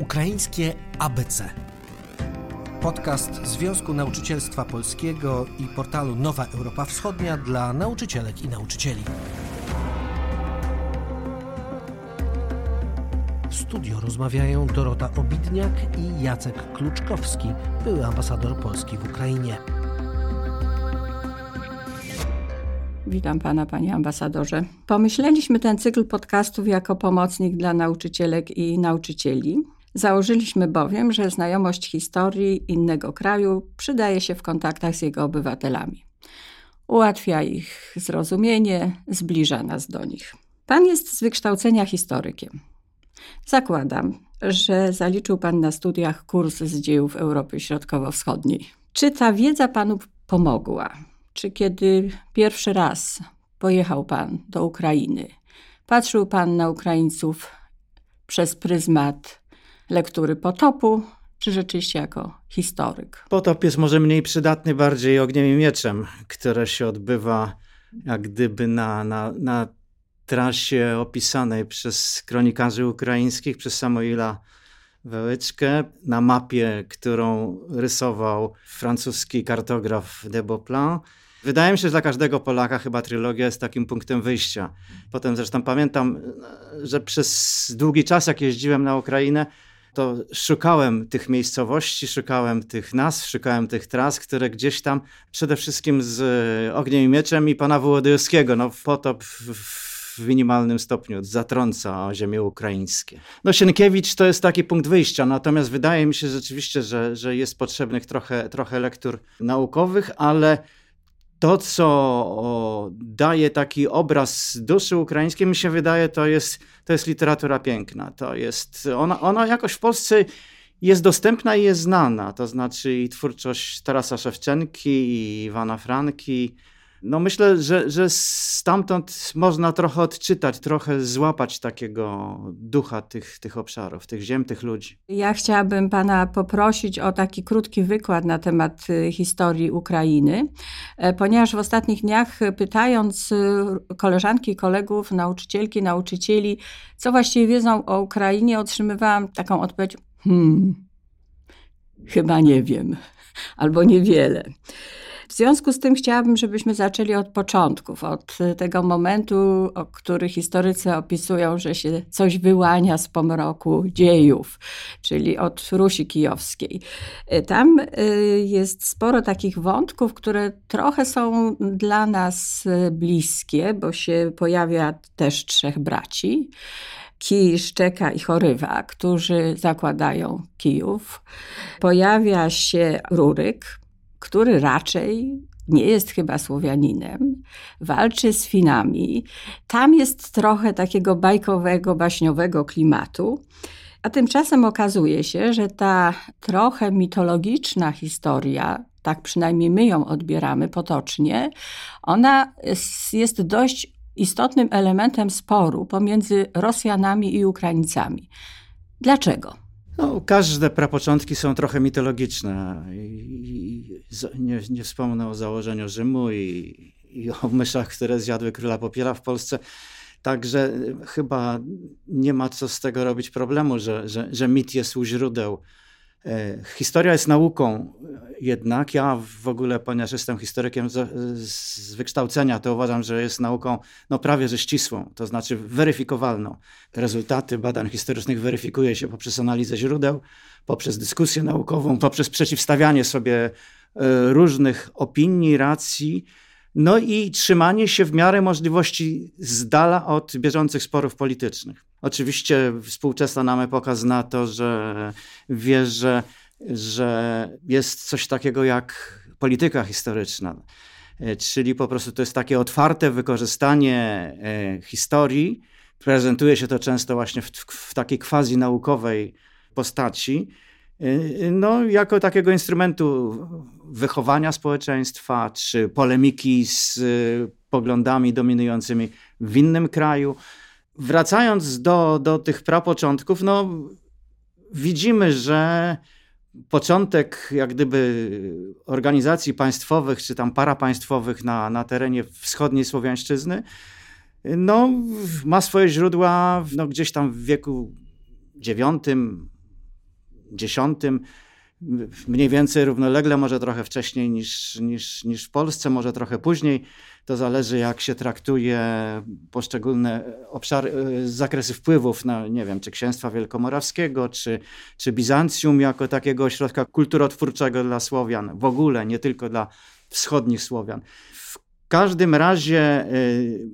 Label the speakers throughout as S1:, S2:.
S1: Ukraińskie ABC. Podcast Związku Nauczycielstwa Polskiego i portalu Nowa Europa Wschodnia dla nauczycielek i nauczycieli. W studio rozmawiają Dorota Obidniak i Jacek Kluczkowski, były ambasador Polski w Ukrainie.
S2: Witam pana, panie ambasadorze. Pomyśleliśmy ten cykl podcastów jako pomocnik dla nauczycielek i nauczycieli. Założyliśmy bowiem, że znajomość historii innego kraju przydaje się w kontaktach z jego obywatelami. Ułatwia ich zrozumienie, zbliża nas do nich. Pan jest z wykształcenia historykiem. Zakładam, że zaliczył pan na studiach kurs z dziejów Europy Środkowo-Wschodniej. Czy ta wiedza panu pomogła? Czy kiedy pierwszy raz pojechał pan do Ukrainy, patrzył pan na Ukraińców przez pryzmat lektury potopu, czy rzeczywiście jako historyk?
S3: Potop jest może mniej przydatny, bardziej ogniem i mieczem, które się odbywa jak gdyby na, na, na trasie opisanej przez kronikarzy ukraińskich, przez Samoila Wełyczkę, na mapie, którą rysował francuski kartograf de Beauplan. Wydaje mi się, że dla każdego Polaka chyba trylogia jest takim punktem wyjścia. Potem zresztą pamiętam, że przez długi czas, jak jeździłem na Ukrainę, to szukałem tych miejscowości, szukałem tych nazw, szukałem tych tras, które gdzieś tam przede wszystkim z Ogniem i Mieczem i pana Wołodyjowskiego, no potop w, w minimalnym stopniu zatrąca ziemię ukraińskie. No Sienkiewicz to jest taki punkt wyjścia, natomiast wydaje mi się rzeczywiście, że, że jest potrzebnych trochę, trochę lektur naukowych, ale to, co daje taki obraz duszy ukraińskiej, mi się wydaje, to jest, to jest literatura piękna. To jest, ona, ona jakoś w Polsce jest dostępna i jest znana. To znaczy i twórczość Tarasa Szewczenki, i Iwana Franki, no myślę, że, że stamtąd można trochę odczytać, trochę złapać takiego ducha tych, tych obszarów, tych ziem, tych ludzi.
S2: Ja chciałabym pana poprosić o taki krótki wykład na temat y, historii Ukrainy, e, ponieważ w ostatnich dniach pytając y, koleżanki, kolegów, nauczycielki, nauczycieli, co właściwie wiedzą o Ukrainie, otrzymywałam taką odpowiedź: hmm, chyba nie wiem, albo niewiele. W związku z tym chciałabym, żebyśmy zaczęli od początków, od tego momentu, o który historycy opisują, że się coś wyłania z pomroku dziejów, czyli od Rusi Kijowskiej. Tam y, jest sporo takich wątków, które trochę są dla nas bliskie, bo się pojawia też trzech braci. Kij, Szczeka i Chorywa, którzy zakładają Kijów. Pojawia się Ruryk, który raczej nie jest chyba Słowianinem, walczy z Finami. Tam jest trochę takiego bajkowego, baśniowego klimatu. A tymczasem okazuje się, że ta trochę mitologiczna historia, tak przynajmniej my ją odbieramy potocznie, ona jest dość istotnym elementem sporu pomiędzy Rosjanami i Ukraińcami. Dlaczego?
S3: No, każde prapoczątki są trochę mitologiczne. I, i nie, nie, wspomnę o założeniu Rzymu i, i o myszach, które zjadły króla popiela w Polsce. Także chyba nie ma co z tego robić problemu, że, że, że mit jest u źródeł historia jest nauką jednak. Ja w ogóle, ponieważ jestem historykiem z, z, wykształcenia, to uważam, że jest nauką no, prawie że ścisłą, to znaczy weryfikowalną. Rezultaty badań historycznych weryfikuje się poprzez analizę źródeł, poprzez dyskusję naukową, poprzez przeciwstawianie sobie e, różnych opinii, racji, no i trzymanie się w miarę możliwości z dala od bieżących sporów politycznych. Oczywiście współczesna nam epoka zna to, że wie, że, że jest coś takiego jak polityka historyczna. E, czyli po prostu to jest takie otwarte wykorzystanie e, historii. Prezentuje się to często właśnie w, w takiej quasi naukowej postaci. E, no, jako takiego instrumentu wychowania społeczeństwa, czy polemiki z poglądami dominującymi w innym kraju wracając do, do tych prapoczątków, no widzimy, że początek jak gdyby organizacji państwowych czy tam parapaństwowych na, na terenie wschodniej Słowiańszczyzny no, ma swoje źródła no, gdzieś tam w wieku IX, mniej więcej równolegle, może trochę wcześniej niż, niż, niż w Polsce, może trochę później. To zależy, jak się traktuje poszczególne obszary, e, zakresy wpływów na, nie wiem, czy księstwa wielkomorawskiego, czy, czy Bizancjum jako takiego ośrodka kulturotwórczego dla Słowian, w ogóle, nie tylko dla wschodnich Słowian. W każdym razie, e,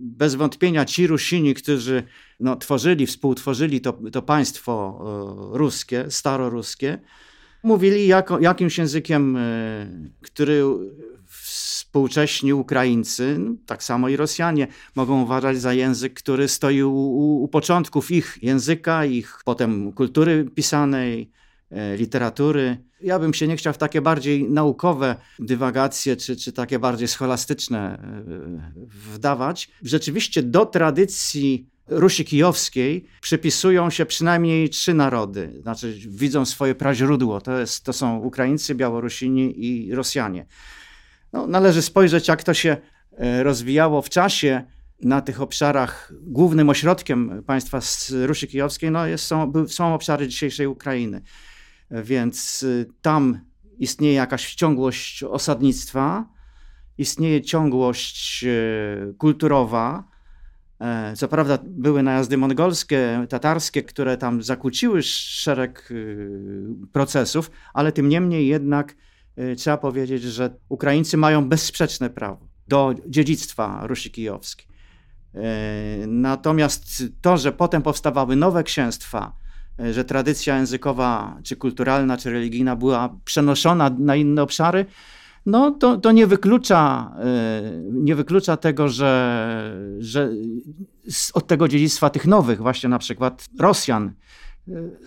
S3: bez wątpienia, ci Rusini, którzy no, tworzyli, współtworzyli to, to państwo e, ruskie, staroruskie, mówili jako, jakimś językiem, który współcześni Ukraińcy, no, tak samo i Rosjanie, mogą uważać za język, który stoi u, u początków ich języka, ich potem kultury pisanej, e, literatury. Ja bym się nie chciał w takie bardziej naukowe dywagacje, czy, czy takie bardziej scholastyczne e, wdawać. Rzeczywiście do tradycji Rusi Kijowskiej przypisują się przynajmniej trzy narody, znaczy widzą swoje praźródło. To, jest, to są Ukraińcy, Białorusini i Rosjanie. No, należy spojrzeć, jak to się e, rozwijało w czasie na tych obszarach. Głównym ośrodkiem państwa Rusi Kijowskiej no, jest, są, są obszary dzisiejszej Ukrainy. Więc y, tam istnieje jakaś ciągłość osadnictwa, istnieje ciągłość e, kulturowa. E, co prawda były najazdy mongolskie, tatarskie, które tam zakłóciły szereg y, procesów, ale tym niemniej jednak Y, trzeba powiedzieć, że Ukraińcy mają bezsprzeczne prawo do dziedzictwa Rusi Kijowskiej. Y, natomiast to, że potem powstawały nowe księstwa, y, że tradycja językowa, czy kulturalna, czy religijna była przenoszona na inne obszary, no to, to nie, wyklucza, nie wyklucza tego, że, że od tego dziedzictwa tych nowych, właśnie na przykład Rosjan,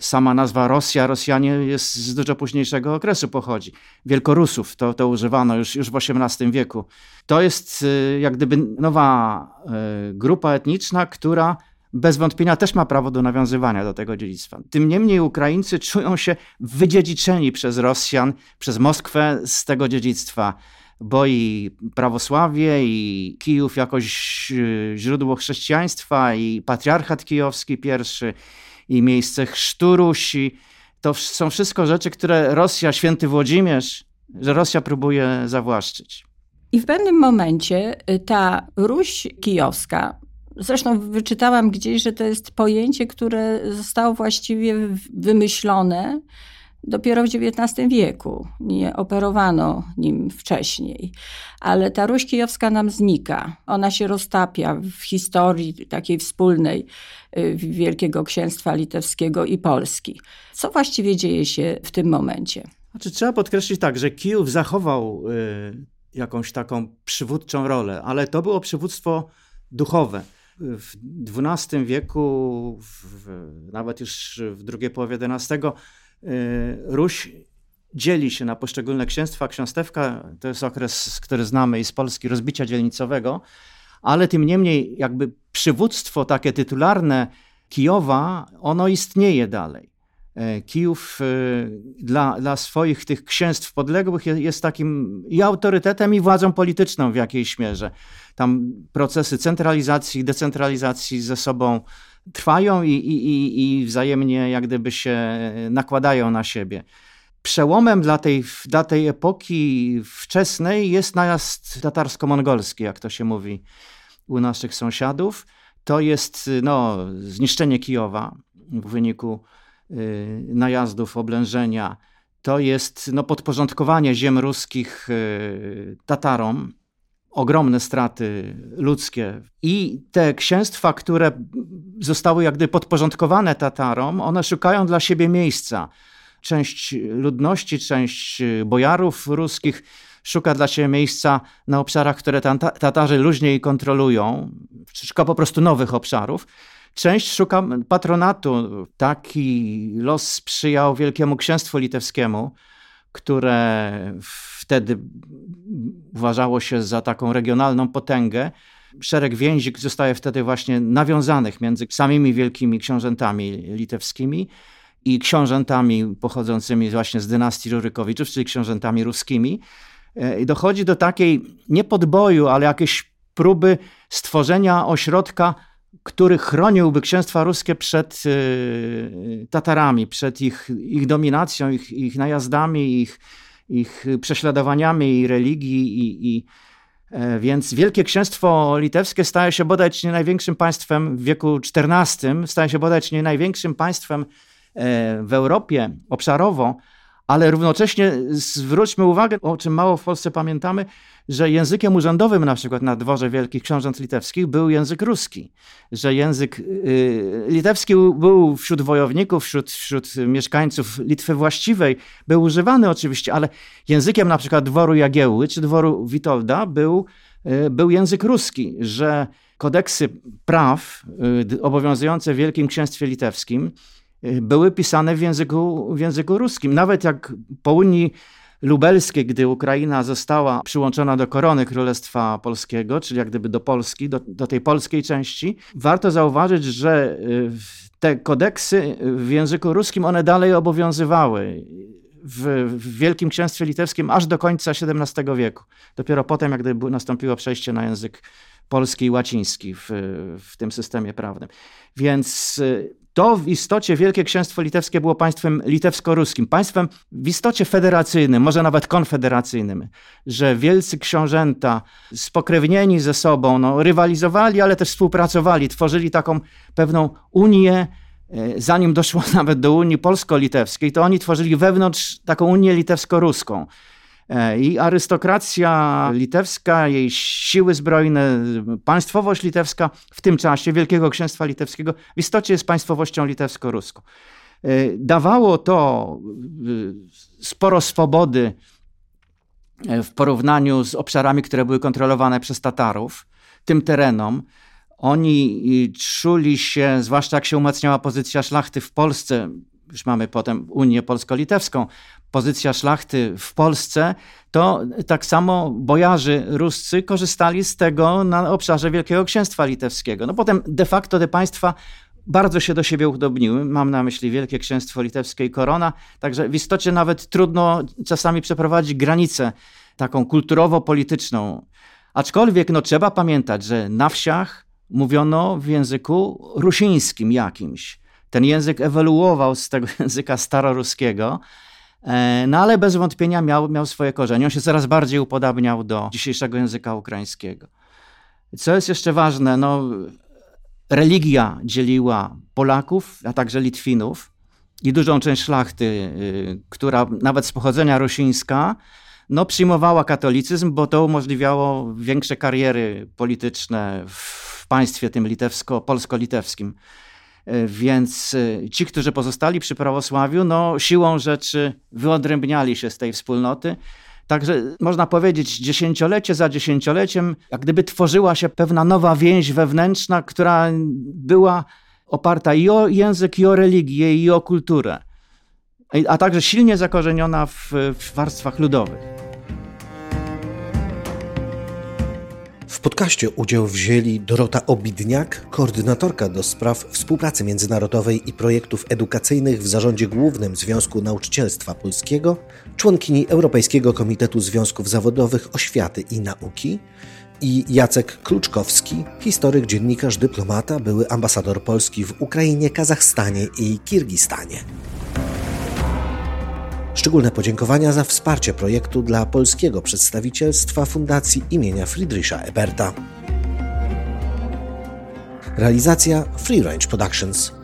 S3: Sama nazwa Rosja, Rosjanie jest z dużo późniejszego okresu pochodzi. Wielkorusów to, to używano już, już w XVIII wieku. To jest y, jak gdyby nowa y, grupa etniczna, która bez wątpienia też ma prawo do nawiązywania do tego dziedzictwa. Tym niemniej Ukraińcy czują się wydziedziczeni przez Rosjan, przez Moskwę z tego dziedzictwa bo i prawosławie, i Kijów jakoś y, źródło chrześcijaństwa, i patriarchat kijowski pierwszy, i miejsce chrztu Rusi. To są wszystko rzeczy, które Rosja, święty Włodzimierz, że Rosja próbuje zawłaszczyć.
S2: I w pewnym momencie y, ta Ruś kijowska, zresztą wyczytałam gdzieś, że to jest pojęcie, które zostało właściwie wymyślone dopiero w XIX wieku. Nie operowano nim wcześniej. Ale ta Ruś Kijowska nam znika. Ona się roztapia w historii takiej wspólnej y, Wielkiego Księstwa Litewskiego i Polski. Co właściwie dzieje się w tym momencie?
S3: Znaczy, trzeba podkreślić tak, że Kijów zachował y, jakąś taką przywódczą rolę, ale to było przywództwo duchowe. W XII wieku, w, nawet już w drugiej połowie XI Ruś dzieli się na poszczególne księstwa. Ksiąstewka to jest okres, który znamy i z Polski, rozbicia dzielnicowego, ale tym niemniej jakby przywództwo takie tytularne Kijowa, ono istnieje dalej. Y, Kijów y, dla, dla swoich tych księstw podległych jest takim i autorytetem, i władzą polityczną w jakiejś mierze. Tam procesy centralizacji, decentralizacji ze sobą trwają i, i, i wzajemnie jak gdyby się nakładają na siebie. Przełomem dla tej, dla tej epoki wczesnej jest najazd tatarsko-mongolski, jak to się mówi u naszych sąsiadów. To jest no, zniszczenie Kijowa w wyniku y, najazdów, oblężenia. To jest no, podporządkowanie ziem ruskich y, Tatarom ogromne straty ludzkie. I te księstwa, które zostały jak gdyby podporządkowane Tatarom, one szukają dla siebie miejsca. Część ludności, część bojarów ruskich szuka dla siebie miejsca na obszarach, które Tatarzy luźniej kontrolują, szuka po prostu nowych obszarów. Część szuka patronatu. Taki los sprzyjał Wielkiemu Księstwu Litewskiemu, które wtedy uważało się za taką regionalną potęgę. Szereg więzi zostaje wtedy właśnie nawiązanych między samymi wielkimi książętami litewskimi i książętami pochodzącymi właśnie z dynastii Rurykowiczów, czyli książętami ruskimi. E, I dochodzi do takiej nie podboju, ale jakiejś próby stworzenia ośrodka który chroniłby księstwa ruskie przed y, Tatarami, przed ich, ich dominacją, ich, ich najazdami, ich, ich prześladowaniami i religii. I, i, e, więc Wielkie Księstwo Litewskie staje się bodaj nie największym państwem w wieku XIV, staje się bodaj nie największym państwem e, w Europie obszarowo, ale równocześnie zwróćmy uwagę, o czym mało w Polsce pamiętamy, że językiem urzędowym na przykład na dworze Wielkich Książąt Litewskich był język ruski, że język y, litewski był wśród wojowników, wśród, wśród mieszkańców Litwy właściwej, był używany oczywiście, ale językiem na przykład dworu Jagiełły czy dworu Witolda był, y, był język ruski, że kodeksy praw y, obowiązujące w Wielkim Księstwie Litewskim były pisane w języku, w języku ruskim. Nawet jak po Unii lubelskie, gdy Ukraina została przyłączona do korony Królestwa Polskiego, czyli jak gdyby do Polski, do, do tej polskiej części, warto zauważyć, że y, te kodeksy w języku ruskim, one dalej obowiązywały w, w Wielkim Księstwie Litewskim aż do końca XVII wieku. Dopiero potem, jak gdyby nastąpiło przejście na język polski i łaciński w, w tym systemie prawnym. Więc y, to w istocie Wielkie Księstwo Litewskie było państwem litewsko-ruskim, państwem w istocie federacyjnym, może nawet konfederacyjnym, że wielcy książęta spokrewnieni ze sobą, no, rywalizowali, ale też współpracowali, tworzyli taką pewną unię, e, zanim doszło nawet do Unii Polsko-Litewskiej, to oni tworzyli wewnątrz taką Unię Litewsko-Ruską. E, I arystokracja litewska, jej siły zbrojne, państwowość litewska w tym czasie Wielkiego Księstwa Litewskiego w istocie jest państwowością litewsko-ruską. E, dawało to e, sporo swobody w porównaniu z obszarami, które były kontrolowane przez Tatarów, tym terenom. Oni czuli się, zwłaszcza jak się umacniała pozycja szlachty w Polsce, już mamy potem Unię Polsko-Litewską, pozycja szlachty w Polsce, to tak samo bojarzy ruscy korzystali z tego na obszarze Wielkiego Księstwa Litewskiego. No potem de facto te państwa bardzo się do siebie udobniły. Mam na myśli Wielkie Księstwo Litewskie i Korona. Także w istocie nawet trudno czasami przeprowadzić granicę taką kulturowo-polityczną. Aczkolwiek no, trzeba pamiętać, że na wsiach mówiono w języku rusińskim jakimś. Ten język ewoluował z tego języka staroruskiego, e, no ale bez wątpienia miał, miał swoje korzenie. On się coraz bardziej upodabniał do dzisiejszego języka ukraińskiego. Co jest jeszcze ważne, no, religia dzieliła Polaków, a także Litwinów i dużą część szlachty, y, która nawet z pochodzenia rusińska, no, przyjmowała katolicyzm, bo to umożliwiało większe kariery polityczne w państwie tym litewsko-polsko-litewskim. E, więc e, ci, którzy pozostali przy prawosławiu, no siłą rzeczy wyodrębniali się z tej wspólnoty. Także można powiedzieć, dziesięciolecie za dziesięcioleciem, jak gdyby tworzyła się pewna nowa więź wewnętrzna, która była oparta i o język, i o religię, i o kulturę, a także silnie zakorzeniona w, w warstwach ludowych.
S1: W podcaście udział wzięli Dorota Obidniak, koordynatorka do spraw współpracy międzynarodowej i projektów edukacyjnych w Zarządzie Głównym Związku Nauczycielstwa Polskiego, członkini Europejskiego Komitetu Związków Zawodowych Oświaty i Nauki i Jacek Kluczkowski, historyk, dziennikarz, dyplomata, były ambasador Polski w Ukrainie, Kazachstanie i Kirgistanie. Szczególne podziękowania za wsparcie projektu dla polskiego przedstawicielstwa Fundacji imienia Friedricha Eberta. Realizacja Free Range Productions